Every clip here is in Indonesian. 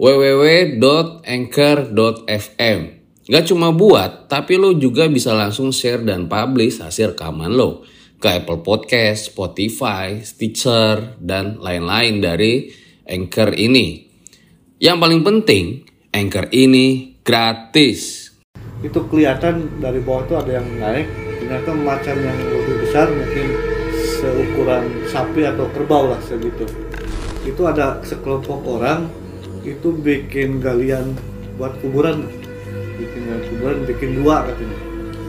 www.anchor.fm. Gak cuma buat, tapi lo juga bisa langsung share dan publish hasil rekaman lo ke Apple Podcast, Spotify, Stitcher, dan lain-lain dari Anchor ini. Yang paling penting, Anchor ini gratis. itu kelihatan dari bawah itu ada yang naik ternyata macan yang lebih besar mungkin seukuran sapi atau kerbau lah segitu itu ada sekelompok orang itu bikin galian buat kuburan. Bikin galian kuburan bikin dua katanya.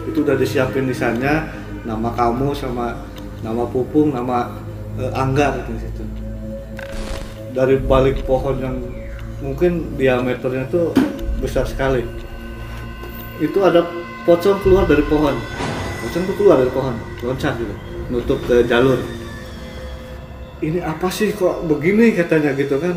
Itu udah disiapin di sana nama kamu sama nama pupung nama eh, angga katanya situ dari balik pohon yang mungkin diameternya tuh besar sekali. Itu ada pocong keluar dari pohon. Pocong tuh keluar dari pohon loncat gitu nutup ke jalur. Ini apa sih kok begini katanya gitu kan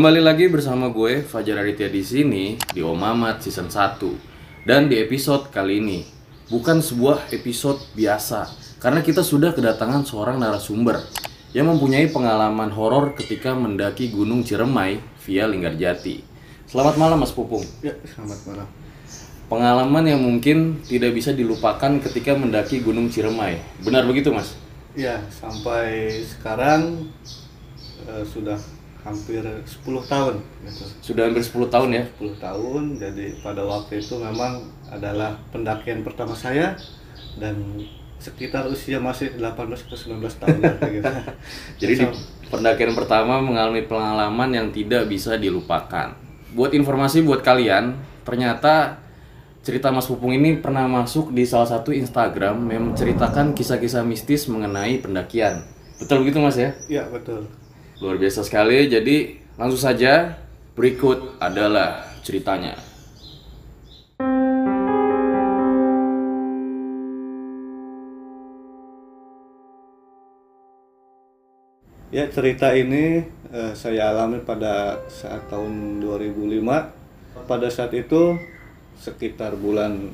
Kembali lagi bersama gue Fajar Aditya di sini di Om Mamat season 1. Dan di episode kali ini bukan sebuah episode biasa karena kita sudah kedatangan seorang narasumber yang mempunyai pengalaman horor ketika mendaki Gunung Ciremai via Linggarjati. Selamat malam Mas Pupung. ya selamat malam Pengalaman yang mungkin tidak bisa dilupakan ketika mendaki Gunung Ciremai. Benar begitu, Mas? ya sampai sekarang eh, sudah hampir 10 tahun gitu Sudah hampir 10 tahun ya. 10 tahun jadi pada waktu itu memang adalah pendakian pertama saya dan sekitar usia masih 18 atau 19 tahun gitu. Jadi di pendakian pertama mengalami pengalaman yang tidak bisa dilupakan. Buat informasi buat kalian, ternyata cerita Mas Pupung ini pernah masuk di salah satu Instagram yang menceritakan kisah-kisah mistis mengenai pendakian. Betul begitu Mas ya? ya betul Luar biasa sekali. Jadi langsung saja berikut adalah ceritanya. Ya cerita ini eh, saya alami pada saat tahun 2005. Pada saat itu sekitar bulan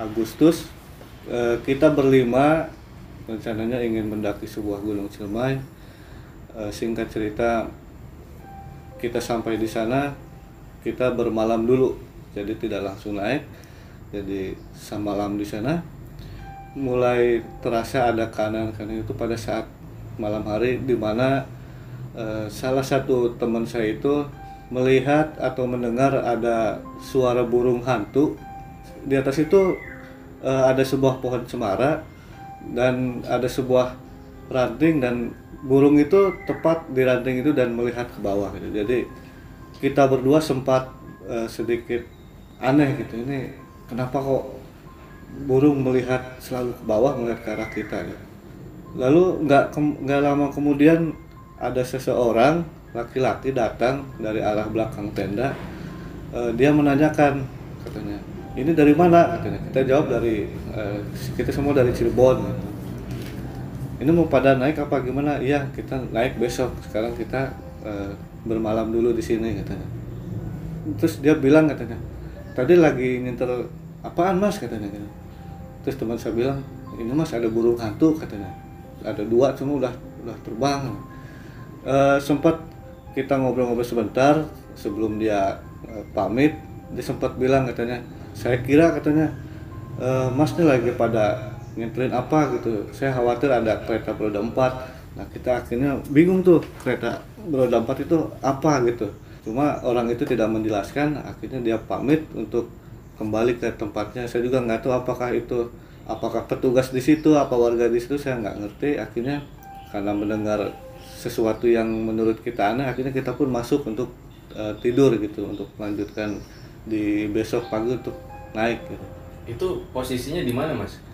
Agustus eh, kita berlima rencananya ingin mendaki sebuah gunung Ciremai. Eh, singkat cerita kita sampai di sana kita bermalam dulu. Jadi tidak langsung naik jadi semalam di sana. Mulai terasa ada kanan kanan itu pada saat malam hari di mana eh, salah satu teman saya itu melihat atau mendengar ada suara burung hantu. Di atas itu eh, ada sebuah pohon cemara dan ada sebuah ranting dan burung itu tepat di ranting itu dan melihat ke bawah gitu. jadi kita berdua sempat eh, sedikit aneh gitu ini kenapa kok burung melihat selalu ke bawah melihat ke arah kita gitu. Lalu nggak nggak lama kemudian ada seseorang laki-laki datang dari arah belakang tenda. Eh, dia menanyakan katanya, ini dari mana? Katanya kita jawab dari eh, kita semua dari Cirebon. gitu. Ini mau pada naik apa gimana? Iya kita naik besok. Sekarang kita eh, bermalam dulu di sini katanya. Terus dia bilang katanya, tadi lagi nginter apaan mas katanya. gitu. Terus teman saya bilang, ini mas ada burung hantu katanya. Ada dua cuma udah udah terbang. Eh, sempat kita ngobrol-ngobrol sebentar sebelum dia eh, pamit. Dia sempat bilang katanya, saya kira katanya "Eh, mas ini lagi pada ngintelin apa gitu. Saya khawatir ada kereta beroda empat. Nah kita akhirnya bingung tuh kereta beroda empat itu apa gitu. Cuma orang itu tidak menjelaskan akhirnya dia pamit untuk kembali ke tempatnya. Saya juga nggak tahu apakah itu apakah petugas di situ apa warga di situ saya nggak ngerti. Akhirnya karena mendengar sesuatu yang menurut kita aneh akhirnya kita pun masuk untuk uh, tidur gitu untuk melanjutkan di besok pagi untuk naik gitu. Itu posisinya di mana mas?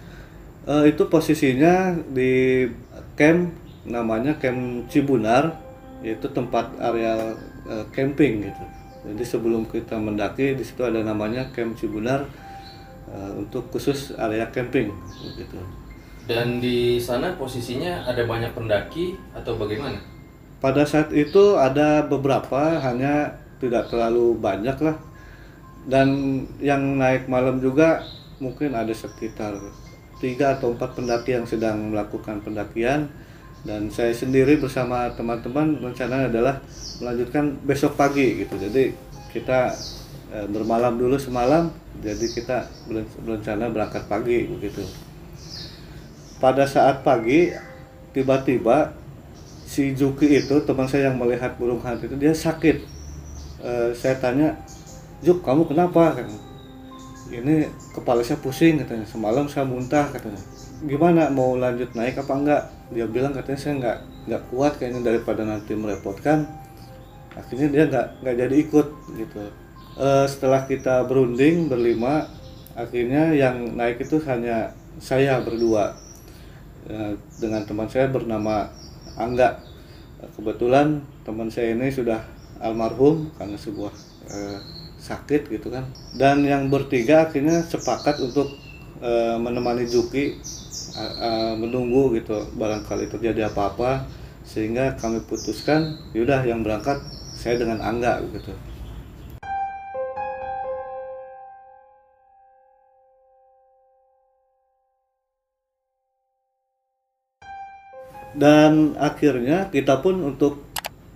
Uh, itu posisinya di camp namanya camp Cibunar yaitu tempat area uh, camping gitu. Jadi sebelum kita mendaki di situ ada namanya camp Cibunar uh, untuk khusus area camping gitu. Dan di sana posisinya ada banyak pendaki atau bagaimana? Pada saat itu ada beberapa, hanya tidak terlalu banyak lah. Dan yang naik malam juga mungkin ada sekitar tiga atau empat pendaki yang sedang melakukan pendakian. Dan saya sendiri bersama teman-teman rencana adalah melanjutkan besok pagi gitu. Jadi kita e, bermalam dulu semalam jadi kita berencana berangkat pagi begitu. Pada saat pagi tiba-tiba si Juki itu teman saya yang melihat burung hantu itu dia sakit. E, saya tanya Juk kamu kenapa ini kepala saya pusing katanya. Semalam saya muntah katanya. Gimana mau lanjut naik apa enggak? Dia bilang katanya saya enggak nggak kuat kayaknya daripada nanti merepotkan. Akhirnya dia nggak nggak jadi ikut gitu. E, setelah kita berunding berlima akhirnya yang naik itu hanya saya berdua. Eh, dengan teman saya bernama Angga. Kebetulan teman saya ini sudah almarhum karena sebuah eh, sakit gitu kan. Dan yang bertiga akhirnya sepakat untuk eh, menemani Juki eh, eh, menunggu gitu barangkali terjadi apa-apa sehingga kami putuskan yaudah yang berangkat saya dengan Angga gitu. dan akhirnya kita pun untuk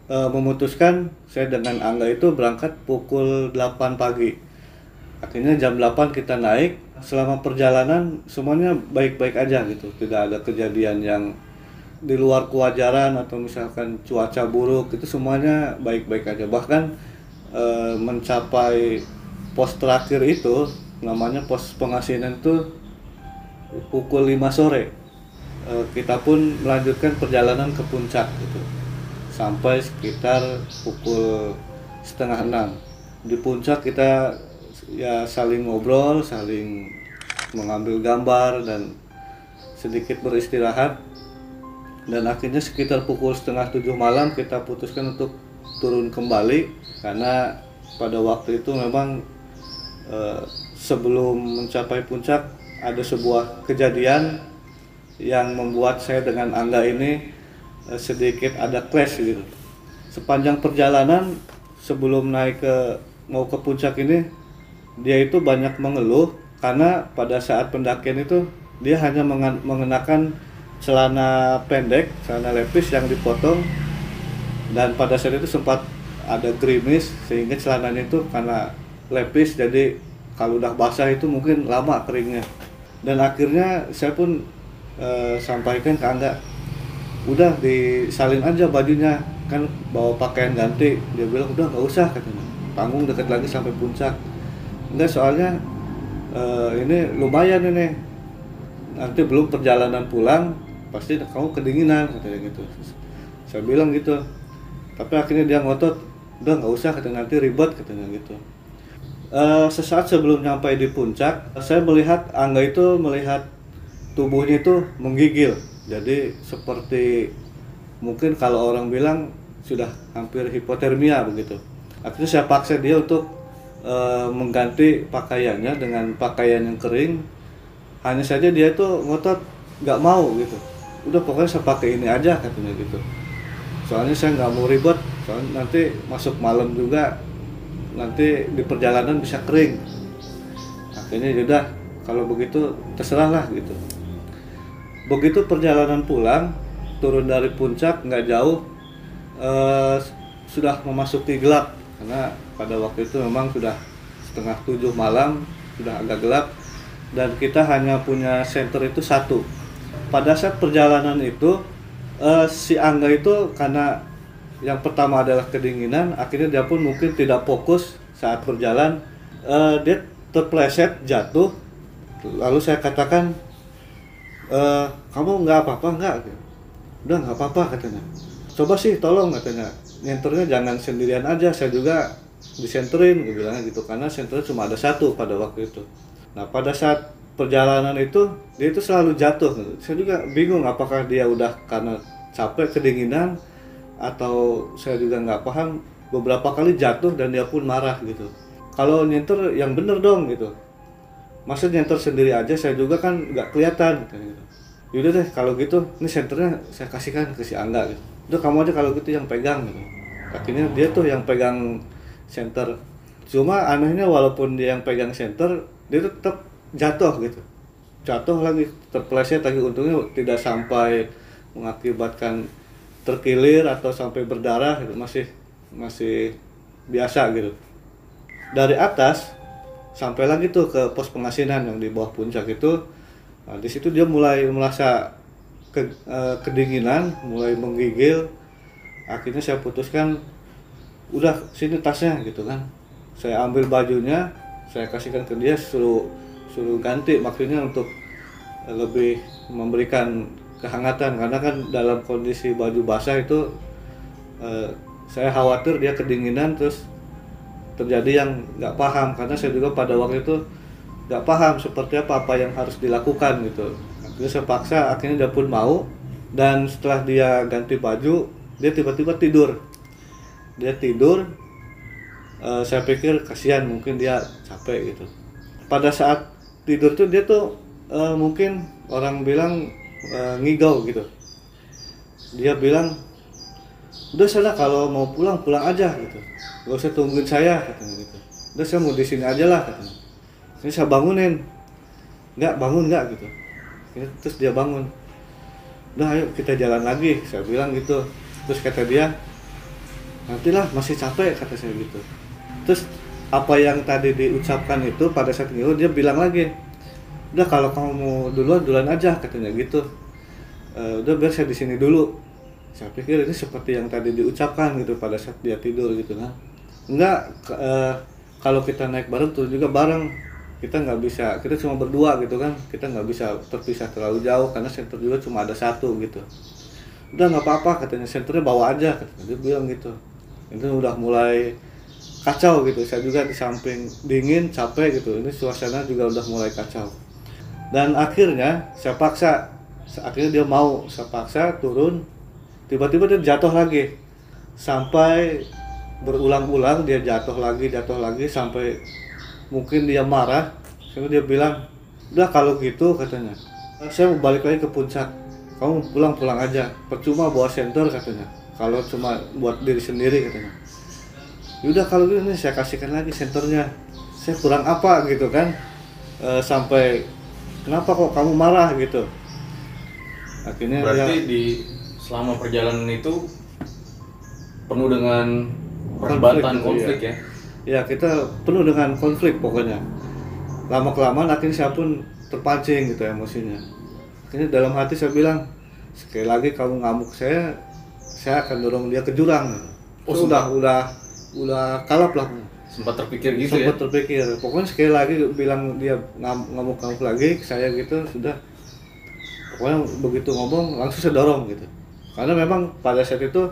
e, memutuskan saya dengan Angga itu berangkat pukul 8 pagi. Akhirnya jam 8 kita naik. Selama perjalanan semuanya baik-baik aja gitu. Tidak ada kejadian yang di luar kewajaran atau misalkan cuaca buruk. Itu semuanya baik-baik aja. Bahkan e, mencapai pos terakhir itu namanya pos pengasinan itu pukul 5 sore. Eh, kita pun melanjutkan perjalanan ke puncak gitu sampai sekitar pukul setengah enam. Di puncak kita ya saling ngobrol saling mengambil gambar dan sedikit beristirahat. Dan akhirnya sekitar pukul setengah tujuh malam kita putuskan untuk turun kembali karena pada waktu itu memang eh, sebelum mencapai puncak ada sebuah kejadian yang membuat saya dengan Angga ini sedikit ada clash gitu. Sepanjang perjalanan sebelum naik ke mau ke puncak ini dia itu banyak mengeluh karena pada saat pendakian itu dia hanya mengenakan celana pendek, celana lepis yang dipotong dan pada saat itu sempat ada gerimis sehingga celananya itu karena lepis jadi kalau udah basah itu mungkin lama keringnya dan akhirnya saya pun e, sampaikan ke anda udah disalin aja bajunya. Kan bawa pakaian ganti. Dia bilang udah nggak usah katanya. Panggung dekat lagi sampai puncak. Enggak soalnya e, ini lumayan ini. Nanti belum perjalanan pulang pasti kamu kedinginan katanya gitu. Saya bilang gitu. Tapi akhirnya dia ngotot udah nggak usah katanya. Nanti ribet katanya gitu. E, sesaat sebelum sampai di puncak saya melihat Angga itu melihat tubuhnya itu menggigil jadi seperti mungkin kalau orang bilang sudah hampir hipotermia begitu. Akhirnya saya paksa dia untuk e, mengganti pakaiannya dengan pakaian yang kering. Hanya saja dia itu ngotot nggak mau gitu. Udah pokoknya saya pakai ini aja katanya gitu. Soalnya saya nggak mau ribet. Soalnya nanti masuk malam juga nanti di perjalanan bisa kering. Akhirnya ya kalau begitu terserah lah gitu begitu perjalanan pulang turun dari puncak nggak jauh eh, sudah memasuki gelap. Karena pada waktu itu memang sudah setengah tujuh malam sudah agak gelap. Dan kita hanya punya center itu satu. Pada saat perjalanan itu eh, si Angga itu karena yang pertama adalah kedinginan akhirnya dia pun mungkin tidak fokus saat berjalan. Eh, dia terpleset jatuh. Lalu saya katakan "Eh, kamu nggak apa-apa nggak? Udah nggak apa-apa katanya. Coba sih tolong katanya. Nyenternya jangan sendirian aja saya juga disenterin gue bilangnya gitu. Karena senternya cuma ada satu pada waktu itu. Nah pada saat perjalanan itu dia itu selalu jatuh. Saya juga bingung apakah dia udah karena capek kedinginan atau saya juga nggak paham. Beberapa kali jatuh dan dia pun marah gitu. Kalau nyenter yang bener dong gitu masa nyenter sendiri aja saya juga kan nggak kelihatan. Yaudah deh kalau gitu ini senternya saya kasihkan ke si Angga gitu. Udah kamu aja kalau gitu yang pegang gitu. Akhirnya dia tuh yang pegang center. Cuma anehnya walaupun dia yang pegang center, dia tuh tetap jatuh gitu. Jatuh lagi terpeleset lagi untungnya tidak sampai mengakibatkan terkilir atau sampai berdarah gitu masih masih biasa gitu. Dari atas sampai lagi tuh ke pos pengasinan yang di bawah puncak itu nah, di situ dia mulai merasa ke, eh, kedinginan mulai menggigil. Akhirnya saya putuskan udah sini tasnya gitu kan. Saya ambil bajunya saya kasihkan ke dia suruh suruh ganti maksudnya untuk lebih memberikan kehangatan. Karena kan dalam kondisi baju basah itu eh, saya khawatir dia kedinginan terus terjadi yang nggak paham. Karena saya juga pada waktu itu nggak paham seperti apa apa yang harus dilakukan gitu. Akhirnya saya paksa akhirnya dia pun mau. Dan setelah dia ganti baju dia tiba-tiba tidur. Dia tidur eh, saya pikir kasihan mungkin dia capek gitu. Pada saat tidur tuh dia tuh eh, mungkin orang bilang eh, ngigau gitu. Dia bilang udah sana kalau mau pulang pulang aja gitu gak usah tungguin saya katanya gitu. Udah saya mau di sini aja lah katanya. Ini saya bangunin. Nggak bangun nggak gitu. Terus dia bangun. Udah ayo kita jalan lagi saya bilang gitu. Terus kata dia nantilah masih capek kata saya gitu. Terus apa yang tadi diucapkan itu pada saat itu dia bilang lagi udah kalau kamu mau duluan duluan aja katanya gitu. "Eh, udah biar saya di sini dulu. Saya pikir ini seperti yang tadi diucapkan gitu pada saat dia tidur gitu kan enggak eh, kalau kita naik bareng tuh juga bareng. Kita nggak bisa kita cuma berdua gitu kan. Kita nggak bisa terpisah terlalu jauh karena center juga cuma ada satu gitu. Udah nggak apa-apa katanya senternya bawa aja katanya dia bilang gitu. Itu udah mulai kacau gitu. Saya juga di samping dingin capek gitu. Ini suasana juga udah mulai kacau. Dan akhirnya saya paksa. Akhirnya dia mau saya paksa turun. Tiba-tiba dia jatuh lagi. Sampai berulang-ulang dia jatuh lagi jatuh lagi sampai mungkin dia marah. Sampai dia bilang udah kalau gitu katanya. Saya mau balik lagi ke puncak. Kamu pulang-pulang aja. Percuma bawa senter katanya. Kalau cuma buat diri sendiri katanya. Udah kalau gitu nih saya kasihkan lagi senternya saya kurang apa gitu kan. Eh, sampai kenapa kok kamu marah gitu. Akhirnya Berarti dia di selama perjalanan itu penuh dengan perdebatan gitu, konflik, iya. ya. ya kita penuh dengan konflik pokoknya. Lama kelamaan akhirnya saya pun terpancing gitu emosinya. Akhirnya dalam hati saya bilang sekali lagi kamu ngamuk saya saya akan dorong dia ke jurang. Oh, oh, udah udah udah kalap lah. Sempat terpikir gitu sempat ya. terpikir. Pokoknya sekali lagi bilang dia ngam- ngamuk-ngamuk lagi saya gitu sudah. Pokoknya begitu ngomong langsung saya dorong gitu. Karena memang pada saat itu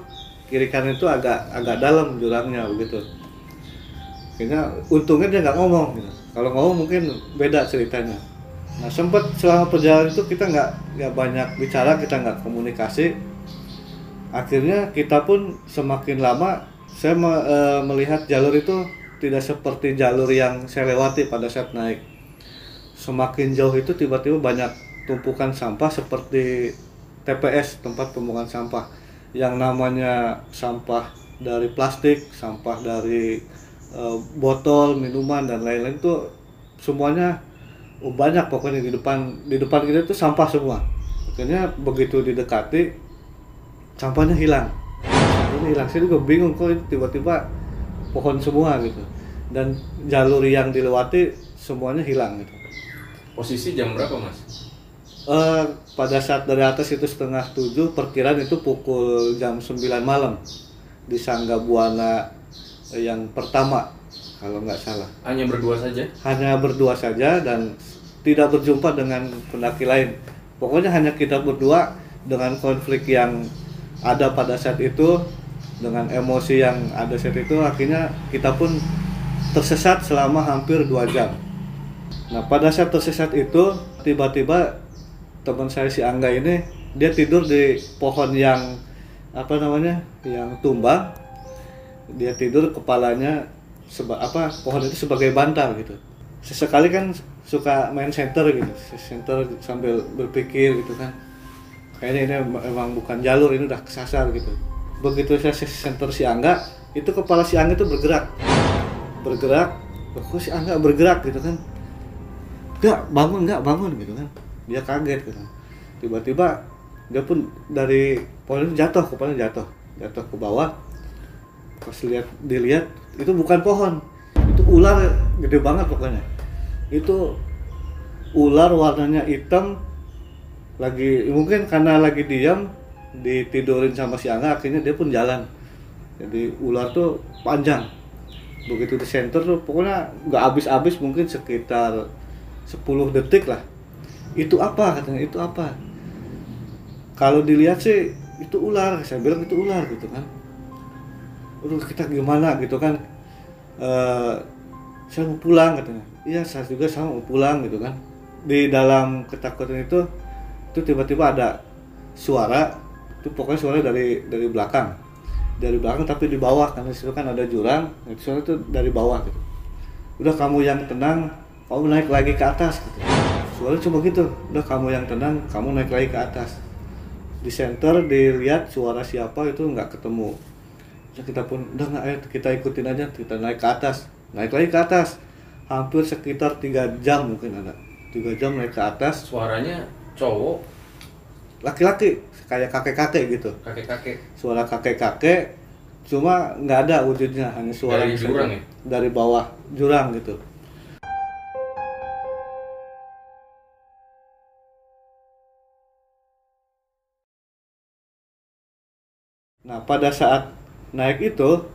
kiri kanan itu agak agak dalam jurangnya begitu. Kayaknya untungnya dia nggak ngomong gitu. kalau ngomong mungkin beda ceritanya. Nah sempat selama perjalanan itu kita nggak nggak banyak bicara kita nggak komunikasi. Akhirnya kita pun semakin lama saya me- eh, melihat jalur itu tidak seperti jalur yang saya lewati pada saat naik. Semakin jauh itu tiba-tiba banyak tumpukan sampah seperti TPS tempat pembuangan sampah yang namanya sampah dari plastik sampah dari eh, botol minuman dan lain-lain itu semuanya oh, banyak pokoknya di depan di depan kita itu sampah semua. Akhirnya begitu didekati sampahnya hilang. Ini hilang. Saya juga bingung kok tiba-tiba pohon semua gitu. Dan jalur yang dilewati semuanya hilang gitu. Posisi jam berapa mas? Eh, pada saat dari atas itu setengah tujuh, perkiraan itu pukul jam 9 malam di Sangga Buana eh, yang pertama, kalau nggak salah. Hanya berdua saja? Hanya berdua saja dan tidak berjumpa dengan pendaki lain. Pokoknya hanya kita berdua dengan konflik yang ada pada saat itu, dengan emosi yang ada saat itu, akhirnya kita pun tersesat selama hampir dua jam. Nah pada saat tersesat itu tiba-tiba teman saya si Angga ini dia tidur di pohon yang apa namanya yang tumbang. Dia tidur kepalanya seba, apa pohon itu sebagai bantal gitu. Sesekali kan suka main center gitu center sambil berpikir gitu kan. Kayaknya ini emang bukan jalur ini udah kesasar gitu. Begitu saya center si Angga itu kepala si Angga itu bergerak. Bergerak kok si Angga bergerak? gitu kan. Nggak bangun nggak bangun gitu kan dia kaget gitu. Tiba-tiba dia pun dari pohon jatuh kepalanya jatuh. Jatuh ke bawah. Pas lihat dilihat itu bukan pohon. Itu ular gede banget pokoknya. Itu ular warnanya hitam lagi mungkin karena lagi diam ditidurin sama si Angga akhirnya dia pun jalan. Jadi ular tuh panjang. Begitu di center tuh pokoknya nggak habis-habis mungkin sekitar 10 detik lah itu apa? katanya itu apa? Kalau dilihat sih itu ular. Saya bilang itu ular gitu kan. Udah kita gimana? gitu kan. Eh saya mau pulang katanya. Iya saya juga sama mau pulang gitu kan. Di dalam ketakutan itu itu tiba-tiba ada suara itu pokoknya suara dari dari belakang. Dari belakang tapi di bawah karena situ kan ada jurang itu suara itu dari bawah gitu. Udah kamu yang tenang kamu naik lagi ke atas gitu suara cuma gitu. Udah kamu yang tenang kamu naik lagi ke atas. Di center dilihat suara siapa itu nggak ketemu. Ya kita pun udah nggak ayo kita ikutin aja. Kita naik ke atas. Naik lagi ke atas. Hampir sekitar tiga jam mungkin ada. Tiga jam naik ke atas. Suaranya cowok, laki-laki. Kayak kakek-kakek gitu. Kakek-kakek. suara kakek-kakek cuma nggak ada wujudnya. Hanya suara Dari jurang ya? dari bawah jurang gitu nah pada saat naik itu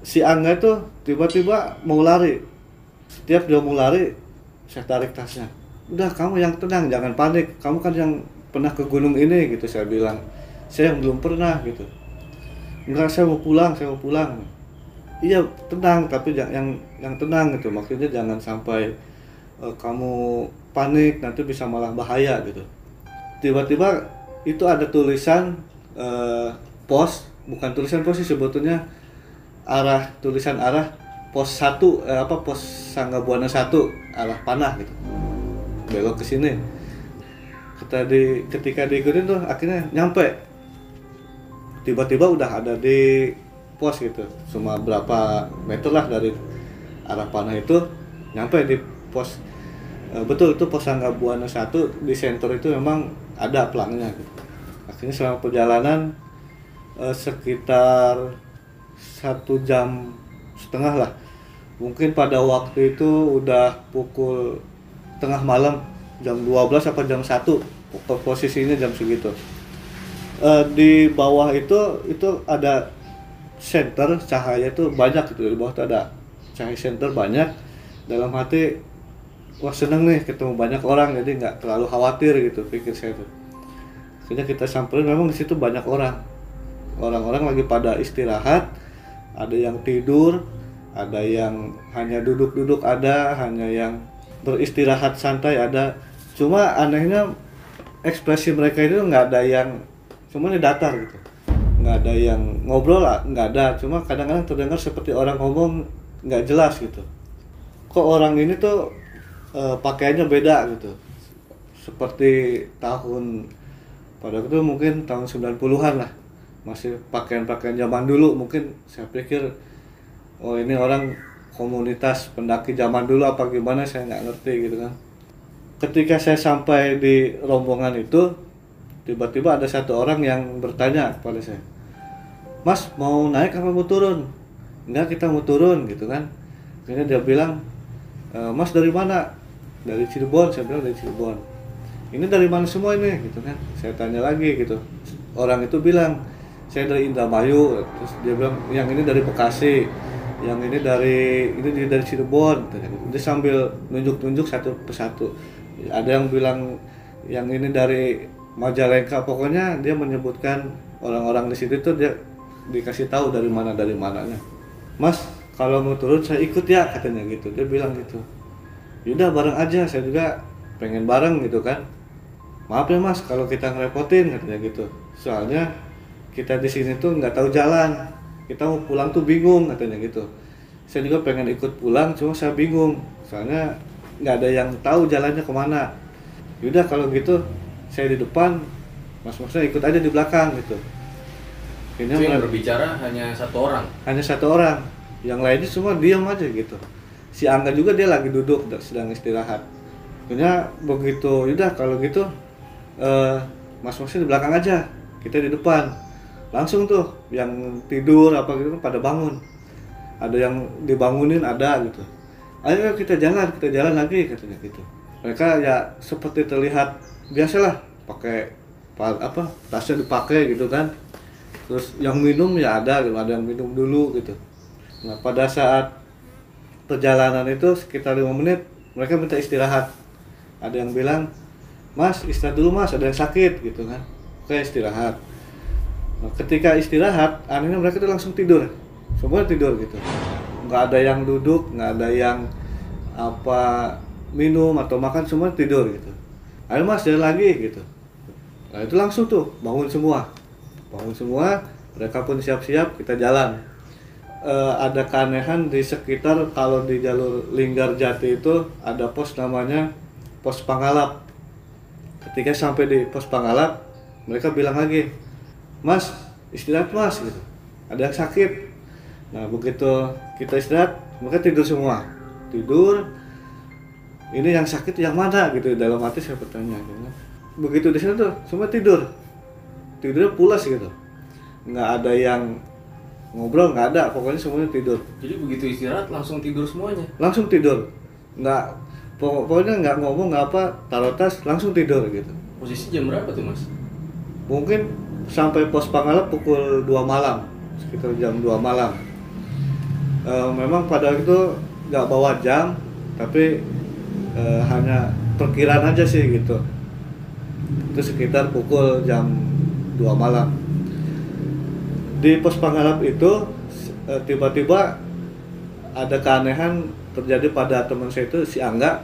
si Angga itu tiba-tiba mau lari. Setiap dia mau lari saya tarik tasnya. Udah kamu yang tenang jangan panik. Kamu kan yang pernah ke gunung ini gitu saya bilang. Saya yang belum pernah gitu. Enggak saya mau pulang saya mau pulang. Iya tenang tapi jangan yang yang tenang gitu. Maksudnya jangan sampai eh, kamu panik nanti bisa malah bahaya gitu. Tiba-tiba itu ada tulisan eh, pos bukan tulisan pos sih sebetulnya arah tulisan arah pos satu eh, apa pos Sangga Buana satu arah panah gitu. Belok ke sini. Kita di ketika diikutin tuh akhirnya nyampe. Tiba-tiba udah ada di pos gitu. Cuma berapa meter lah dari arah panah itu nyampe di pos. Eh, betul itu pos Sangga Buana satu di center itu memang ada pelangnya gitu. akhirnya selama perjalanan eh, sekitar satu jam setengah lah. Mungkin pada waktu itu udah pukul tengah malam jam 12 apa jam 1 pokok posisinya jam segitu. Eh, di bawah itu itu ada center cahaya itu banyak gitu di bawah itu ada cahaya center banyak. Dalam hati wah seneng nih ketemu banyak orang jadi nggak terlalu khawatir gitu pikir saya tuh. Akhirnya kita samperin memang di situ banyak orang orang-orang lagi pada istirahat ada yang tidur ada yang hanya duduk-duduk ada hanya yang beristirahat santai ada. Cuma anehnya ekspresi mereka itu nggak ada yang cuma ini datar gitu. Nggak ada yang ngobrol lah nggak ada. Cuma kadang-kadang terdengar seperti orang ngomong nggak jelas gitu. Kok orang ini tuh eh, pakaiannya beda gitu. Seperti tahun pada itu mungkin tahun 90-an lah masih pakaian-pakaian zaman dulu mungkin saya pikir oh ini orang komunitas pendaki zaman dulu apa gimana saya nggak ngerti gitu kan. Ketika saya sampai di rombongan itu tiba-tiba ada satu orang yang bertanya kepada saya Mas mau naik apa mau turun? Enggak kita mau turun gitu kan. Akhirnya dia bilang "E, Mas dari mana? Dari Cirebon saya bilang dari Cirebon. Ini dari mana semua ini? Gitu kan. Saya tanya lagi gitu. Orang itu bilang saya dari Indramayu terus dia bilang yang ini dari Bekasi yang ini dari ini dari Cirebon. Gitu. Dia sambil nunjuk-nunjuk satu persatu. Ada yang bilang yang ini dari Majalengka. Pokoknya dia menyebutkan orang-orang di situ tuh dia dikasih tahu dari mana dari mananya. Mas kalau mau turun saya ikut ya katanya gitu. Dia bilang gitu. Yaudah bareng aja. Saya juga pengen bareng gitu kan. Maaf ya mas kalau kita ngerepotin katanya gitu. Soalnya kita di sini tuh nggak tahu jalan. Kita mau pulang tuh bingung katanya gitu. Saya juga pengen ikut pulang cuma saya bingung. Soalnya nggak ada yang tahu jalannya ke mana. Yaudah kalau gitu saya di depan mas-masnya ikut aja di belakang gitu. Ini yang berbicara hanya satu orang? Hanya satu orang. Yang lainnya semua diam aja gitu. Si Angga juga dia lagi duduk sedang istirahat. Akhirnya begitu yaudah kalau gitu uh, mas masnya di belakang aja. Kita di depan langsung tuh yang tidur apa gitu pada bangun. Ada yang dibangunin ada gitu. Ayo kita jalan kita jalan lagi katanya gitu. Mereka ya seperti terlihat biasalah pakai apa tasnya dipakai gitu kan. Terus yang minum ya ada gitu ada yang minum dulu gitu. Nah pada saat perjalanan itu sekitar lima menit mereka minta istirahat. Ada yang bilang mas istirahat dulu mas ada yang sakit gitu kan. Oke istirahat nah, ketika istirahat anehnya mereka tuh langsung tidur. Semua tidur gitu. Nggak ada yang duduk nggak ada yang apa minum atau makan semua tidur gitu. Ayo mas jalan lagi gitu. Nah itu langsung tuh bangun semua. Bangun semua mereka pun siap-siap kita jalan. Uh, ada keanehan di sekitar kalau di jalur Linggar Jati itu ada pos namanya pos Pangalap. Ketika sampai di pos Pangalap, mereka bilang lagi, Mas istirahat mas gitu. Ada yang sakit. Nah begitu kita istirahat, mereka tidur semua. Tidur. Ini yang sakit yang mana gitu dalam hati saya bertanya. Gitu. Begitu di sana tuh semua tidur. Tidurnya pulas gitu. Nggak ada yang ngobrol nggak ada pokoknya semuanya tidur jadi begitu istirahat langsung tidur semuanya langsung tidur nggak pokoknya nggak ngomong nggak apa taruh tas langsung tidur gitu posisi jam berapa tuh mas mungkin sampai pos Pangalap pukul 2 malam sekitar jam 2 malam e, memang pada itu nggak bawa jam tapi e, hanya perkiraan aja sih gitu itu sekitar pukul jam 2 malam di pos Pangalap itu eh, tiba-tiba ada keanehan terjadi pada teman saya itu si Angga.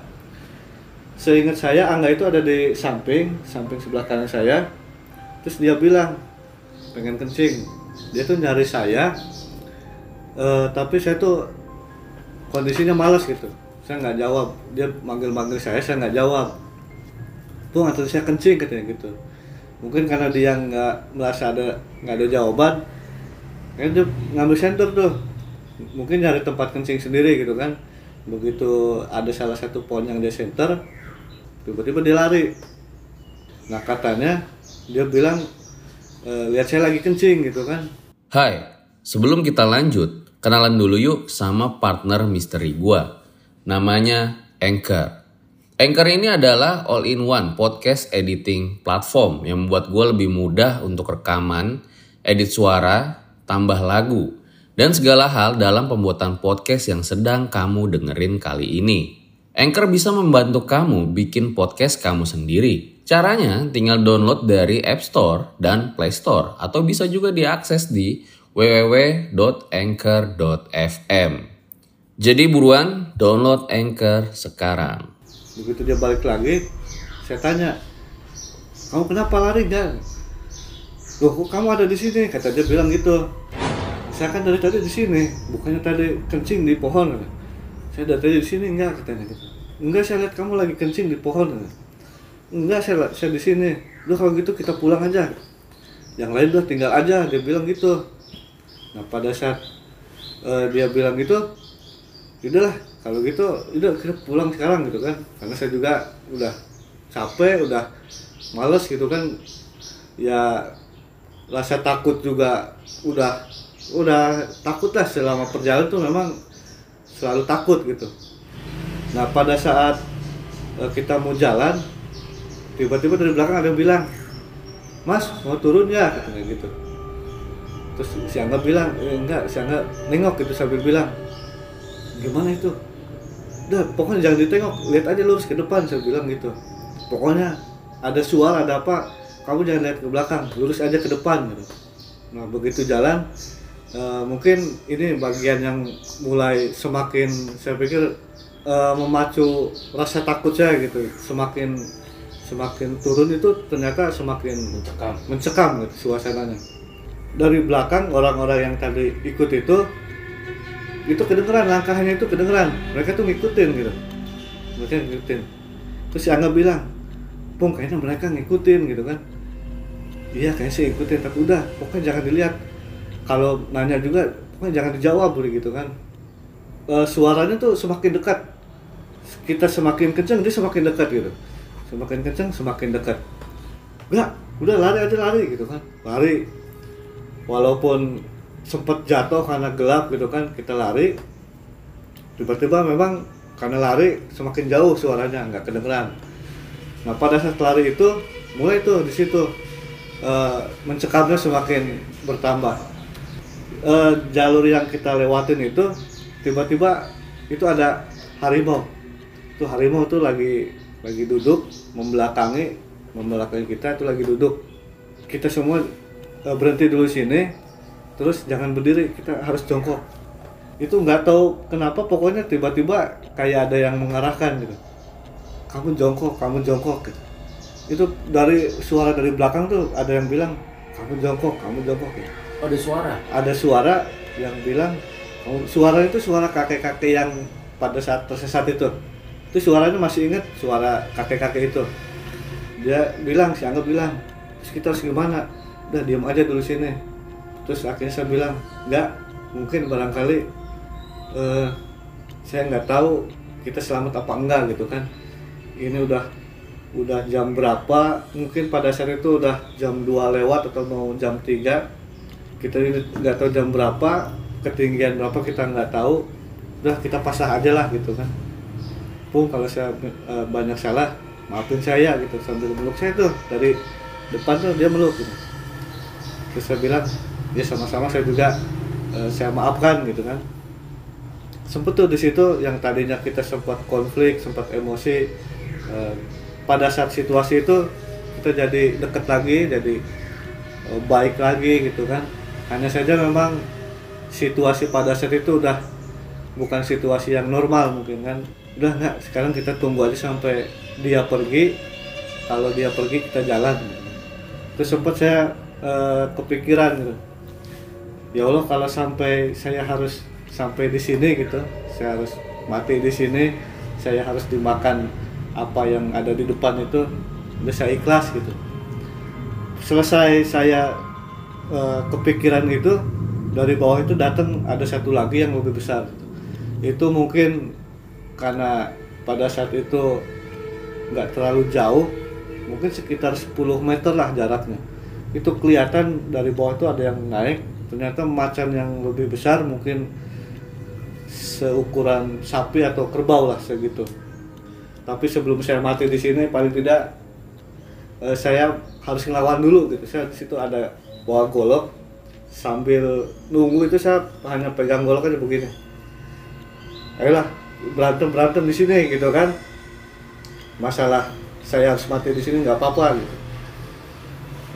Seingat saya Angga itu ada di samping, samping sebelah kanan saya. Terus dia bilang pengen kencing. Dia tuh nyari saya, uh, tapi saya tuh kondisinya malas gitu. Saya nggak jawab. Dia manggil-manggil saya, saya nggak jawab. Tuh nggak saya kencing katanya gitu. Mungkin karena dia nggak merasa ada nggak ada jawaban, kan dia ngambil center tuh mungkin nyari tempat kencing sendiri gitu kan begitu ada salah satu pohon yang dia center tiba-tiba dia lari nah katanya dia bilang e, lihat saya lagi kencing gitu kan Hai sebelum kita lanjut kenalan dulu yuk sama partner misteri gua namanya Anchor Anchor ini adalah all-in-one podcast editing platform yang membuat gue lebih mudah untuk rekaman, edit suara, tambah lagu, dan segala hal dalam pembuatan podcast yang sedang kamu dengerin kali ini. Anchor bisa membantu kamu bikin podcast kamu sendiri. Caranya tinggal download dari App Store dan Play Store atau bisa juga diakses di www.anchor.fm. Jadi buruan download Anchor sekarang. Begitu dia balik lagi, saya tanya, kamu kenapa lari gak? loh kok kamu ada di sini kata dia bilang gitu saya kan dari tadi di sini bukannya tadi kencing di pohon saya dari tadi di sini enggak katanya gitu enggak saya lihat kamu lagi kencing di pohon enggak saya saya di sini. Udah kalau gitu kita pulang aja. Yang lain udah tinggal aja dia bilang gitu. Nah pada saat uh, dia bilang gitu udahlah kalau gitu udah kita pulang sekarang gitu kan. Karena saya juga udah capek udah males gitu kan. Ya rasa takut juga udah udah takut lah selama perjalanan tuh memang selalu takut gitu. Nah pada saat eh, kita mau jalan tiba-tiba dari belakang ada yang bilang mas mau turun ya? Katanya gitu. Terus si Angga bilang eh, enggak. Si Angga nengok gitu sambil bilang gimana itu? Udah pokoknya jangan ditengok. Lihat aja lurus ke depan saya bilang gitu. Pokoknya ada suara ada apa kamu jangan lihat ke belakang. Lurus aja ke depan gitu. Nah begitu jalan eh, mungkin ini bagian yang mulai semakin saya pikir eh, memacu rasa takut saya gitu. Semakin semakin turun itu ternyata semakin Mencekam. mencekam gitu suasananya. Dari belakang orang-orang yang tadi ikut itu itu kedengeran langkahnya itu kedengeran. Mereka tuh ngikutin gitu. Mereka ngikutin. Terus si Angga bilang Pung kayaknya mereka ngikutin gitu kan. Iya kayaknya sih ngikutin tapi udah pokoknya jangan dilihat. Kalau nanya juga pokoknya jangan dijawab gitu kan. Eh, suaranya tuh semakin dekat. Kita semakin kencang dia semakin dekat gitu semakin kencang semakin dekat. Enggak udah lari aja lari gitu kan. Lari. Walaupun sempat jatuh karena gelap gitu kan kita lari. Tiba-tiba memang karena lari semakin jauh suaranya nggak kedengeran. Nah pada saat lari itu mulai tuh di situ eh, mencekamnya semakin bertambah. Eh, jalur yang kita lewatin itu tiba-tiba itu ada harimau. Tuh harimau tuh lagi lagi duduk membelakangi membelakangi kita itu lagi duduk. Kita semua eh, berhenti dulu sini terus jangan berdiri kita harus jongkok. Itu nggak tahu kenapa pokoknya tiba-tiba kayak ada yang mengarahkan gitu. Kamu jongkok kamu jongkok gitu. Itu dari suara dari belakang tuh ada yang bilang kamu jongkok kamu jongkok gitu. Oh, ada suara. ada suara yang bilang suara itu suara kakek-kakek yang pada saat tersesat itu itu suaranya masih ingat suara kakek-kakek itu. Dia bilang si Angga bilang terus kita harus gimana udah diam aja dulu sini. Terus akhirnya saya bilang nggak mungkin barangkali eh, saya nggak tahu kita selamat apa enggak gitu kan. Ini udah udah jam berapa? Mungkin pada saat itu udah jam 2 lewat atau mau jam 3 kita ini nggak tahu jam berapa ketinggian berapa kita nggak tahu. Udah kita pasrah aja lah gitu kan pun kalau saya eh, banyak salah maafin saya gitu. Sambil meluk saya tuh dari depan tuh dia meluk gitu. terus saya bilang ya sama-sama saya juga eh, saya maafkan gitu kan. Sempet tuh di situ yang tadinya kita sempat konflik sempat emosi eh, pada saat situasi itu kita jadi deket lagi jadi eh, baik lagi gitu kan. Hanya saja memang situasi pada saat itu udah bukan situasi yang normal mungkin kan udah nggak sekarang kita tunggu aja sampai dia pergi. Kalau dia pergi kita jalan. Terus sempat saya eh, kepikiran gitu. Ya Allah kalau sampai saya harus sampai di sini gitu saya harus mati di sini saya harus dimakan apa yang ada di depan itu udah saya ikhlas gitu. Selesai saya eh, kepikiran itu dari bawah itu datang ada satu lagi yang lebih besar. Itu mungkin karena pada saat itu nggak terlalu jauh mungkin sekitar 10 meter lah jaraknya. Itu kelihatan dari bawah itu ada yang naik ternyata macan yang lebih besar mungkin seukuran sapi atau kerbau lah segitu. Tapi sebelum saya mati di sini paling tidak eh, saya harus ngelawan dulu gitu. Saya di situ ada bawa golok sambil nunggu itu saya hanya pegang golok aja begini. Ayolah berantem berantem di sini gitu kan. Masalah saya harus mati di sini nggak apa-apa gitu.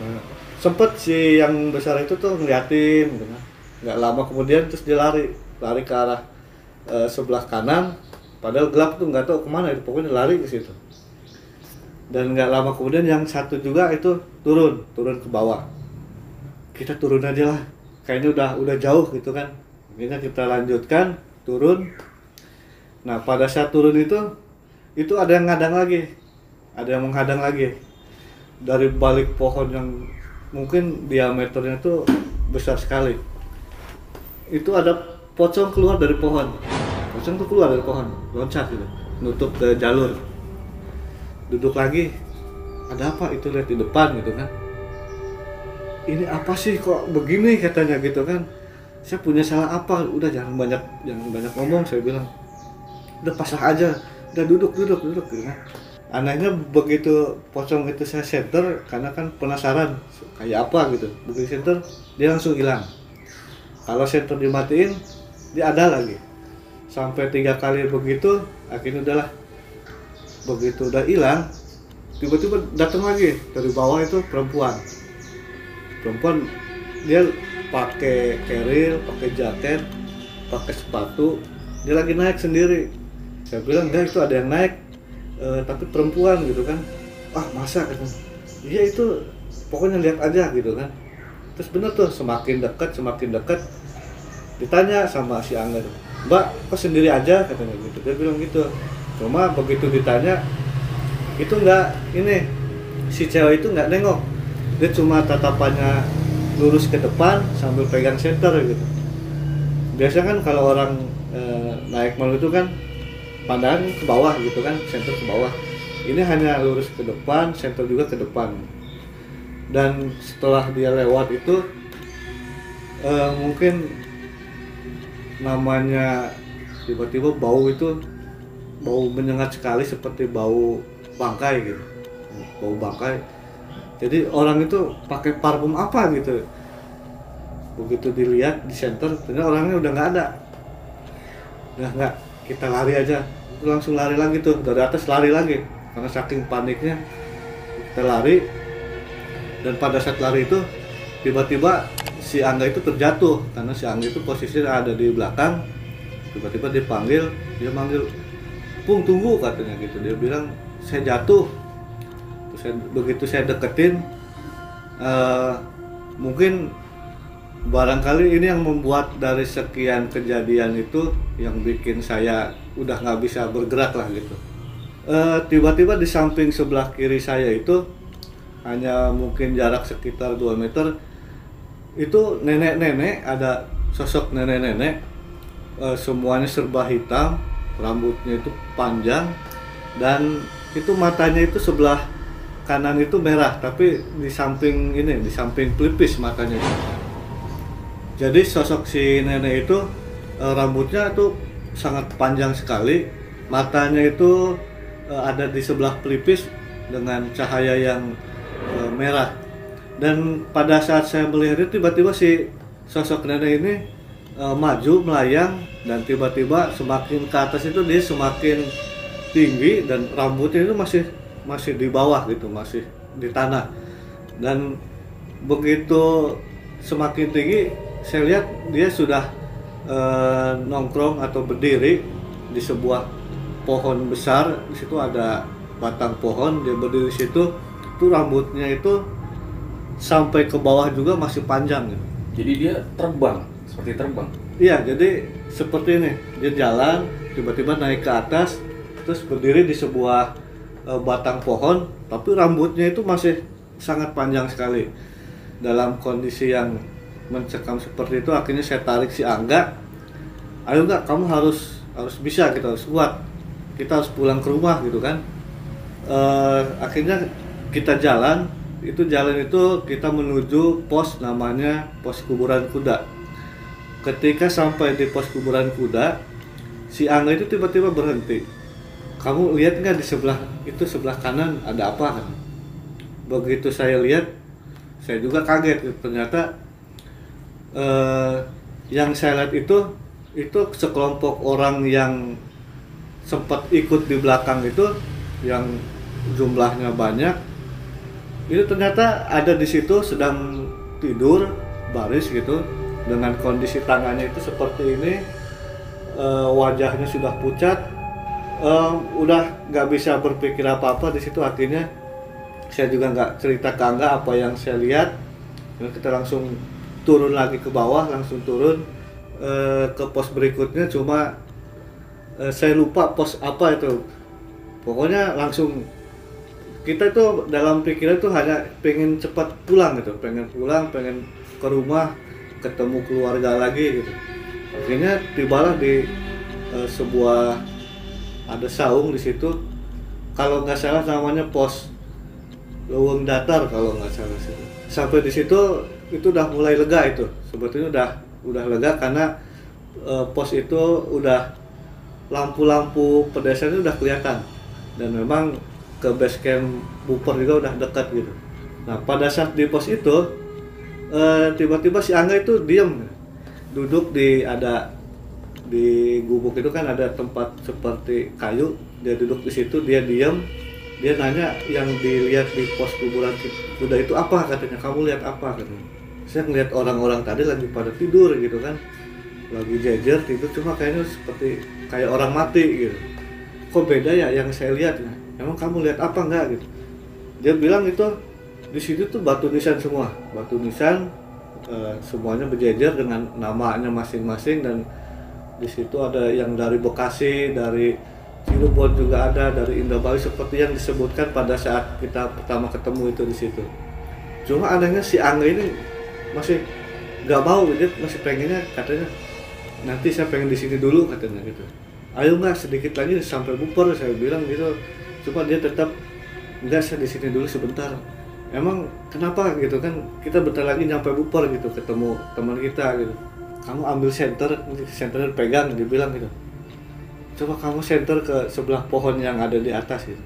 Nah, sempet si yang besar itu tuh ngeliatin gitu kan. Nggak lama kemudian terus dia lari lari ke arah eh, sebelah kanan. Padahal gelap tuh nggak tahu ke mana itu pokoknya lari ke situ. Dan nggak lama kemudian yang satu juga itu turun turun ke bawah. Kita turun aja lah. Kayaknya udah udah jauh gitu kan. Akhirnya kita lanjutkan turun nah pada saat turun itu itu ada yang ngadang lagi. Ada yang menghadang lagi. Dari balik pohon yang mungkin diameternya tuh besar sekali. Itu ada pocong keluar dari pohon. Pocong tuh keluar dari pohon loncat gitu. Nutup ke jalur. Duduk lagi. Ada apa? Itu lihat di depan gitu kan. Ini apa sih kok begini katanya gitu kan. Saya punya salah apa? Udah jangan banyak jangan banyak ngomong saya bilang udah pasrah aja. Udah duduk duduk duduk gitu kan. Anehnya begitu pocong itu saya center karena kan penasaran kayak apa gitu. Begitu center dia langsung hilang. Kalau center dimatiin dia ada lagi. Sampai tiga kali begitu akhirnya udahlah. Begitu udah hilang tiba-tiba datang lagi. Dari bawah itu perempuan. Perempuan dia pakai keril pakai jaket pakai sepatu. Dia lagi naik sendiri saya bilang enggak itu ada yang naik eh, tapi perempuan gitu kan. Ah masa? Kan iya itu pokoknya lihat aja gitu kan. Terus bener tuh semakin dekat semakin dekat ditanya sama si Angga tuh, mbak kok sendiri aja? Katanya gitu. Dia bilang gitu. Cuma begitu ditanya itu enggak ini si cewek itu nggak nengok. Dia cuma tatapannya lurus ke depan sambil pegang center gitu. Biasa kan kalau orang e, naik malu itu kan pandangan ke bawah gitu kan center ke bawah. Ini hanya lurus ke depan center juga ke depan. Dan setelah dia lewat itu e, mungkin namanya tiba-tiba bau itu bau menyengat sekali seperti bau bangkai gitu. Bau bangkai. Jadi orang itu pakai parfum apa gitu. Begitu dilihat di center ternyata orangnya udah nggak ada. Udah nggak kita lari aja langsung lari lagi tuh dari atas lari lagi. Karena saking paniknya kita lari. Dan pada saat lari itu tiba-tiba si Angga itu terjatuh. Karena si Angga itu posisinya ada di belakang tiba-tiba dipanggil dia manggil Pung tunggu katanya gitu. Dia bilang saya jatuh. Saya, begitu saya deketin uh, mungkin barangkali ini yang membuat dari sekian kejadian itu yang bikin saya udah nggak bisa bergerak lah gitu uh, tiba-tiba di samping sebelah kiri saya itu hanya mungkin jarak sekitar 2 meter itu nenek-nenek ada sosok nenek-nenek uh, semuanya serba hitam rambutnya itu panjang dan itu matanya itu sebelah kanan itu merah tapi di samping ini di samping pelipis matanya itu. Jadi sosok si nenek itu e, rambutnya itu sangat panjang sekali. Matanya itu e, ada di sebelah pelipis dengan cahaya yang e, merah. Dan pada saat saya melihat itu tiba-tiba si sosok nenek ini maju melayang dan tiba-tiba semakin ke atas itu dia semakin tinggi dan rambutnya itu masih masih di bawah gitu masih di tanah. Dan begitu semakin tinggi saya lihat dia sudah e, nongkrong atau berdiri di sebuah pohon besar di situ ada batang pohon dia berdiri di situ itu rambutnya itu sampai ke bawah juga masih panjang gitu. Jadi dia terbang, seperti terbang. Iya, jadi seperti ini. Dia jalan, tiba-tiba naik ke atas, terus berdiri di sebuah e, batang pohon, tapi rambutnya itu masih sangat panjang sekali. Dalam kondisi yang mencekam seperti itu, akhirnya saya tarik si Angga. Ayo enggak, kamu harus harus bisa, kita harus kuat. Kita harus pulang ke rumah gitu kan. E, akhirnya kita jalan, itu jalan itu kita menuju pos namanya pos kuburan kuda ketika sampai di pos kuburan kuda si Angga itu tiba-tiba berhenti kamu lihat nggak di sebelah itu sebelah kanan ada apa kan begitu saya lihat saya juga kaget ternyata eh, yang saya lihat itu itu sekelompok orang yang sempat ikut di belakang itu yang jumlahnya banyak itu ternyata ada di situ sedang tidur baris gitu dengan kondisi tangannya itu seperti ini e, wajahnya sudah pucat e, udah nggak bisa berpikir apa apa di situ akhirnya saya juga nggak cerita ke angga apa yang saya lihat. Kita langsung turun lagi ke bawah langsung turun e, ke pos berikutnya. Cuma e, saya lupa pos apa itu. Pokoknya langsung kita tuh dalam pikiran tuh hanya pengen cepat pulang gitu. Pengen pulang pengen ke rumah ketemu keluarga lagi gitu. Akhirnya tibalah di uh, sebuah ada saung di situ. Kalau nggak salah namanya pos Leweng Datar kalau nggak salah situ sampai di situ itu udah mulai lega itu. Sebetulnya udah udah lega karena uh, pos itu udah lampu-lampu pedestrian udah kelihatan. Dan memang ke base camp Buper juga udah dekat gitu. Nah pada saat di pos itu eh, tiba-tiba si Angga itu diem. Duduk di ada di gubuk itu kan ada tempat seperti kayu. Dia duduk di situ dia diem. Dia nanya yang dilihat di pos kuburan kuda itu apa? Katanya kamu lihat apa? Katanya saya ngeliat orang-orang tadi lagi pada tidur gitu kan. Lagi jejer tidur cuma kayaknya seperti kayak orang mati gitu. Kok beda ya yang saya lihat? Ya emang kamu lihat apa enggak gitu? Dia bilang itu di situ tuh batu nisan semua. Batu nisan eh, semuanya berjejer dengan namanya masing-masing dan di situ ada yang dari Bekasi dari Cirebon juga ada dari Indramayu seperti yang disebutkan pada saat kita pertama ketemu itu di situ. Cuma anehnya si Angga ini masih nggak mau dia masih pengennya katanya nanti saya pengen di sini dulu katanya gitu. Ayo nggak sedikit lagi sampai buper saya bilang gitu. Cuma dia tetap nggak saya di sini dulu sebentar. Emang kenapa gitu kan kita bentar lagi nyampe buper gitu ketemu teman kita gitu. Kamu ambil center, center pegang dia bilang gitu coba kamu center ke sebelah pohon yang ada di atas gitu.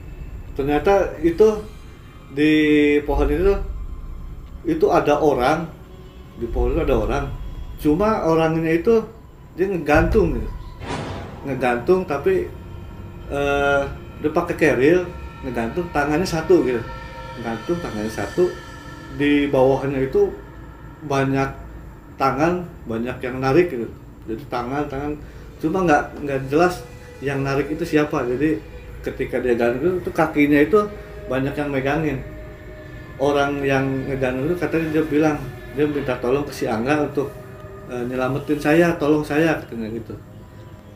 Ternyata itu di pohon itu itu ada orang di itu ada orang. Cuma orangnya itu dia ngegantung gitu. Ngegantung tapi eh dia pakai keril ngegantung tangannya satu gitu. Ngegantung tangannya satu di bawahnya itu banyak tangan banyak yang narik gitu. Jadi tangan tangan cuma nggak nggak jelas yang narik itu siapa jadi ketika dia gantung itu kakinya itu banyak yang megangin orang yang ngegantung itu katanya dia bilang dia minta tolong ke si Angga untuk e, nyelamatin saya tolong saya katanya gitu.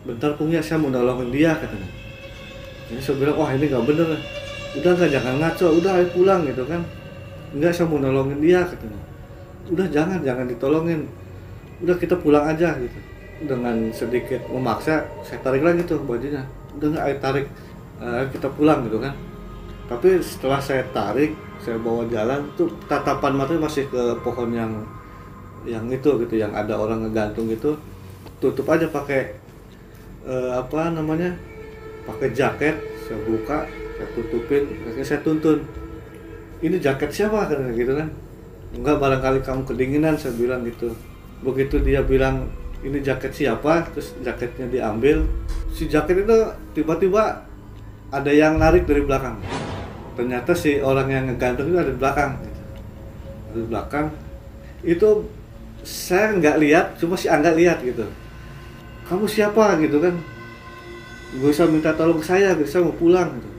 Bentar pung ya saya mau nolongin dia katanya. Jadi saya bilang wah ini nggak bener udah nggak jangan ngaco. Udah ayo pulang gitu kan. Enggak saya mau nolongin dia katanya. Udah jangan jangan ditolongin. Udah kita pulang aja gitu. Dengan sedikit memaksa saya tarik lagi tuh bajunya. Udah nggak ayo tarik eh, kita pulang gitu kan. Tapi setelah saya tarik saya bawa jalan tuh tatapan mata masih ke pohon yang yang itu gitu yang ada orang ngegantung itu tutup aja pakai eh, apa namanya pakai jaket saya buka saya tutupin saya tuntun. Ini jaket siapa? kan gitu kan. Enggak barangkali kamu kedinginan saya bilang gitu. Begitu dia bilang ini jaket siapa? Terus jaketnya diambil. Si jaket itu tiba-tiba ada yang narik dari belakang ternyata si orang yang ngegantung itu ada di belakang. Gitu. Ada di belakang. Itu saya nggak lihat cuma si Angga lihat gitu. Kamu siapa gitu kan? Gue bisa minta tolong saya bisa mau pulang gitu.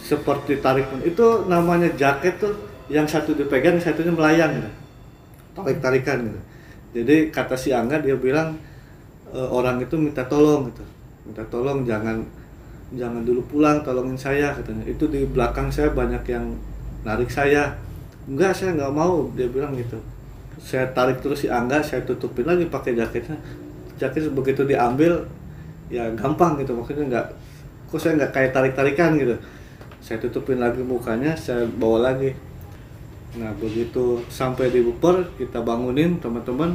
Seperti tarik itu namanya jaket tuh yang satu dipegang satunya melayang gitu. Tarik tarikan gitu. Jadi kata si Angga dia bilang e, orang itu minta tolong gitu. Minta tolong jangan jangan dulu pulang tolongin saya katanya. Itu di belakang saya banyak yang narik saya. Enggak saya nggak mau dia bilang gitu. Saya tarik terus si Angga saya tutupin lagi pakai jaketnya. Jaket begitu diambil ya gampang gitu maksudnya nggak kok saya nggak kayak tarik tarikan gitu. Saya tutupin lagi mukanya saya bawa lagi. Nah begitu sampai di Buper kita bangunin teman-teman.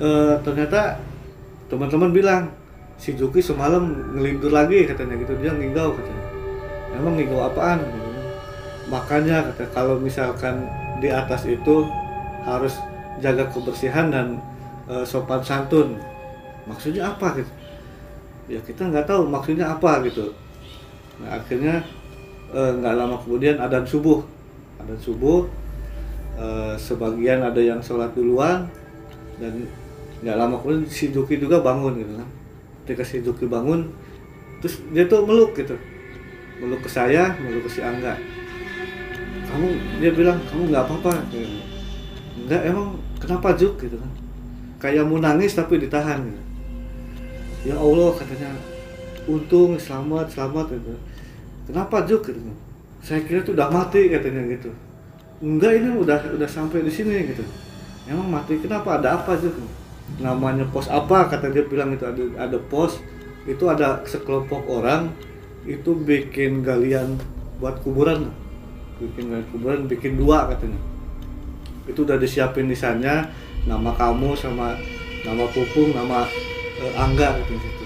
E, ternyata teman-teman bilang si Juki semalam ngelindur lagi katanya gitu dia ngigau katanya. Emang ngigau apaan? Makanya kata kalau misalkan di atas itu harus jaga kebersihan dan e, sopan santun. Maksudnya apa gitu? Ya kita nggak tahu maksudnya apa gitu. Nah akhirnya nggak e, lama kemudian adan subuh ada subuh e, sebagian ada yang sholat duluan dan nggak lama kemudian si Juki juga bangun gitu kan ketika si Juki bangun terus dia tuh meluk gitu. Meluk ke saya meluk ke si Angga. Kamu dia bilang kamu nggak apa-apa. Gitu. nggak emang kenapa Juk? Gitu kan. Kayak mau nangis tapi ditahan gitu. Ya Allah katanya untung selamat selamat gitu. Kenapa Juk? Gitu. Saya kira tuh udah mati katanya gitu. Enggak ini udah udah sampai di sini gitu. Emang mati kenapa? Ada apa gitu namanya pos apa kata dia bilang itu ada ada pos itu ada sekelompok orang itu bikin galian buat kuburan. Bikin galian kuburan bikin dua katanya. Itu udah disiapin nisannya nama kamu sama nama pupung nama e, angga gitu situ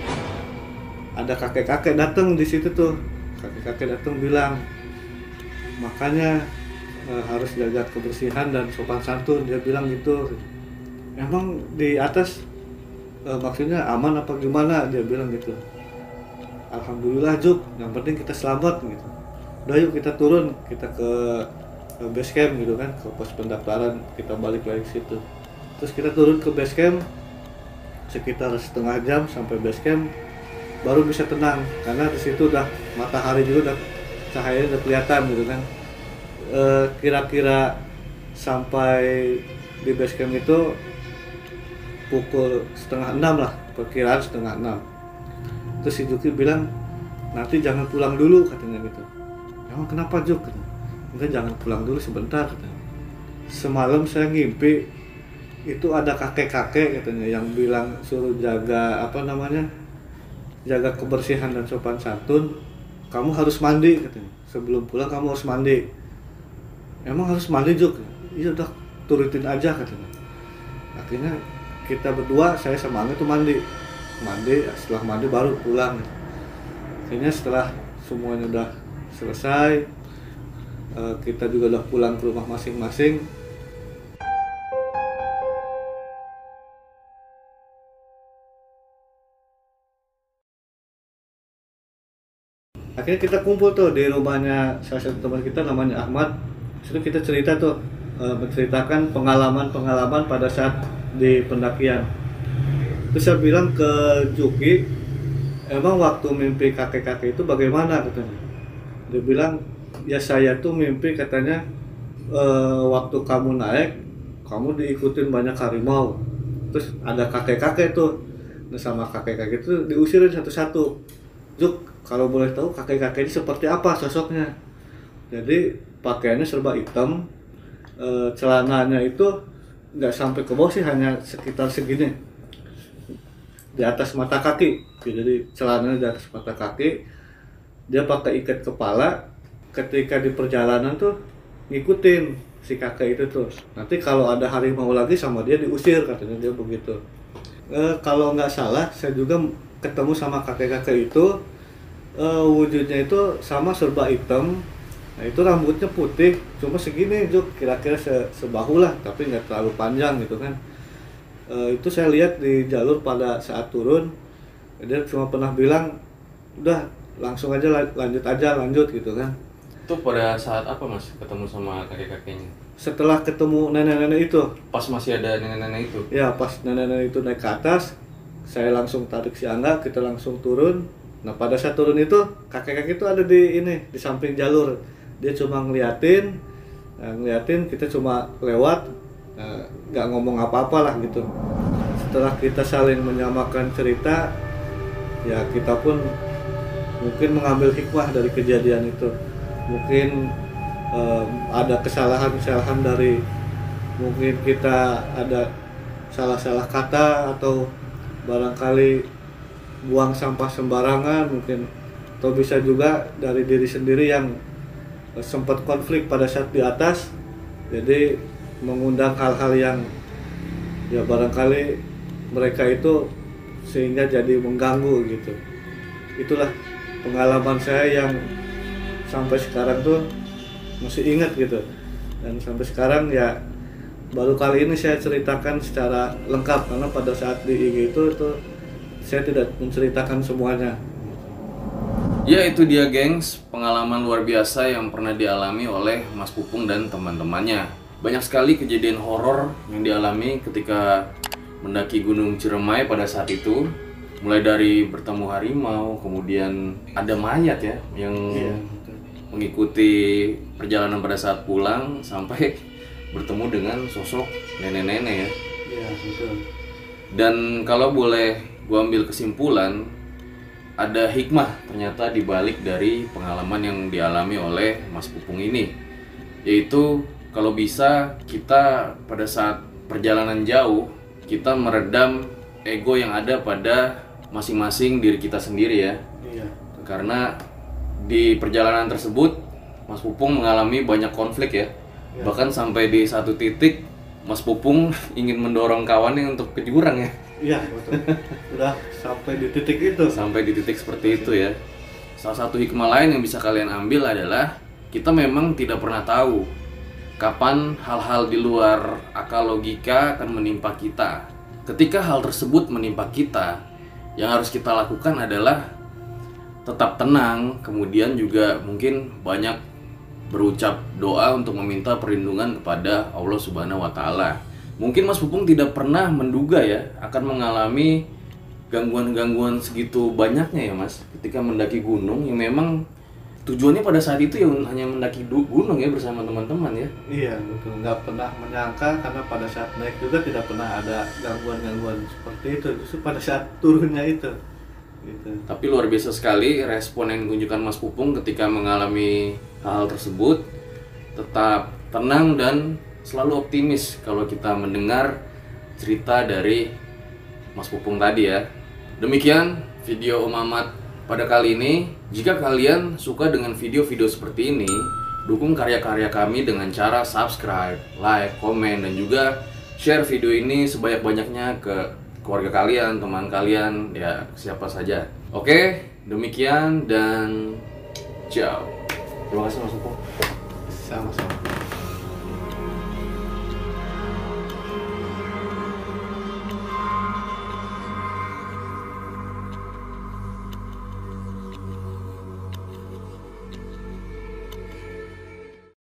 ada kakek kakek datang di situ tuh. Kakek-kakek datang bilang makanya eh, harus jaga kebersihan dan sopan santun. Dia bilang gitu emang di atas eh, maksudnya aman apa gimana? Dia bilang gitu. Alhamdulillah Juk yang penting kita selamat gitu. Udah yuk kita turun. Kita ke, ke base camp gitu kan. Ke pos pendaftaran. Kita balik lagi ke situ. Terus kita turun ke base camp. Sekitar setengah jam sampai base camp baru bisa tenang. Karena di situ udah matahari juga udah cahayanya udah kelihatan gitu kan. Eh, kira-kira sampai di base camp itu pukul setengah enam lah perkiraan setengah enam. Terus si Juki bilang nanti jangan pulang dulu katanya gitu. Emang kenapa Juk enggak jangan pulang dulu sebentar katanya. Semalam saya ngimpi itu ada kakek-kakek katanya yang bilang suruh jaga apa namanya jaga kebersihan dan sopan santun. Kamu harus mandi katanya. Sebelum pulang kamu harus mandi. Emang harus mandi Juk iya udah turutin aja katanya. Akhirnya kita berdua saya sama Angga tuh mandi. Mandi setelah mandi baru pulang. Akhirnya setelah semuanya udah selesai eh, kita juga udah pulang ke rumah masing-masing. Akhirnya kita kumpul tuh di rumahnya salah satu teman kita namanya Ahmad. Terus kita cerita tuh eh, menceritakan pengalaman-pengalaman pada saat di pendakian. Terus saya bilang ke Juki emang waktu mimpi kakek-kakek itu bagaimana? katanya. Dia bilang ya saya tuh mimpi katanya eh, waktu kamu naik kamu diikutin banyak harimau. Terus ada kakek-kakek tuh. Nah sama kakek-kakek itu diusirin satu-satu. Juk kalau boleh tahu kakek-kakek ini seperti apa sosoknya? Jadi pakaiannya serba hitam eh, celananya itu nggak sampai ke bawah sih hanya sekitar segini. Di atas mata kaki. Jadi celananya di atas mata kaki. Dia pakai ikat kepala. Ketika di perjalanan tuh ngikutin si kakek itu tuh nanti kalau ada harimau lagi sama dia diusir katanya dia begitu. Eh, kalau nggak salah saya juga ketemu sama kakek-kakek itu. Eh, wujudnya itu sama serba hitam Nah itu rambutnya putih, cuma segini Juk, kira-kira se sebahu lah, tapi nggak terlalu panjang gitu kan. E, itu saya lihat di jalur pada saat turun, dia cuma pernah bilang, udah langsung aja la- lanjut aja lanjut gitu kan. Itu pada saat apa mas ketemu sama kakek-kakeknya? Setelah ketemu nenek-nenek itu, Pas masih ada nenek-nenek itu? ya pas nenek-nenek itu naik ke atas, saya langsung tarik si Angga, kita langsung turun. Nah pada saat turun itu kakek-kakek itu ada di ini di samping jalur. Dia cuma ngeliatin, nah, ngeliatin kita cuma lewat, nah, nggak ngomong apa-apa lah gitu. Setelah kita saling menyamakan cerita, ya kita pun mungkin mengambil hikmah dari kejadian itu. Mungkin em, ada kesalahan-kesalahan dari mungkin kita ada salah-salah kata atau barangkali buang sampah sembarangan mungkin atau bisa juga dari diri sendiri yang eh, sempat konflik pada saat di atas jadi mengundang hal-hal yang ya barangkali mereka itu sehingga jadi mengganggu gitu. Itulah pengalaman saya yang sampai sekarang tuh masih ingat gitu. Dan sampai sekarang ya baru kali ini saya ceritakan secara lengkap karena pada saat di IG itu itu saya tidak menceritakan semuanya Ya itu dia gengs, pengalaman luar biasa yang pernah dialami oleh Mas Pupung dan teman-temannya. Banyak sekali kejadian horor yang dialami ketika mendaki Gunung Ciremai pada saat itu. Mulai dari bertemu harimau, kemudian ada mayat ya yang Iya. mengikuti perjalanan pada saat pulang sampai bertemu dengan sosok nenek-nenek ya. Iya betul Dan kalau boleh gua ambil kesimpulan, ada hikmah ternyata dibalik dari pengalaman yang dialami oleh Mas Pupung ini. Yaitu kalau bisa kita pada saat perjalanan jauh, kita meredam ego yang ada pada masing-masing diri kita sendiri ya. iya Karena di perjalanan tersebut Mas Pupung mengalami banyak konflik ya. Ya. Bahkan sampai di satu titik Mas Pupung ingin mendorong kawannya untuk ke jurang ya. Iya betul udah sampai di titik itu Sampai di titik seperti itu ya. salah satu hikmah lain yang bisa kalian ambil adalah kita memang tidak pernah tahu kapan hal-hal di luar akal logika akan menimpa kita. Ketika hal tersebut menimpa kita, yang harus kita lakukan adalah tetap tenang, kemudian juga mungkin banyak berucap doa untuk meminta perlindungan kepada Allah Subhanahu wa taala. Mungkin Mas Pupung tidak pernah menduga ya akan mengalami gangguan-gangguan segitu banyaknya ya Mas ketika mendaki gunung yang memang tujuannya pada saat itu ya hanya mendaki gunung ya bersama teman-teman ya. Iya betul, nggak pernah menyangka karena pada saat naik juga tidak pernah ada gangguan-gangguan seperti itu. Justru pada saat turunnya itu, gitu. Tapi luar biasa sekali respon yang ditunjukkan Mas Pupung ketika mengalami hal tersebut. Tetap tenang dan selalu optimis kalau kita mendengar cerita dari Mas Pupung tadi ya. Demikian video Om Ahmad pada kali ini. Jika kalian suka dengan video-video seperti ini, dukung karya-karya kami dengan cara subscribe, like, komen, dan juga share video ini sebanyak-banyaknya ke keluarga kalian, teman kalian, ya siapa saja. Oke, demikian dan ciao. Terima kasih Mas Pupung. Sama-sama.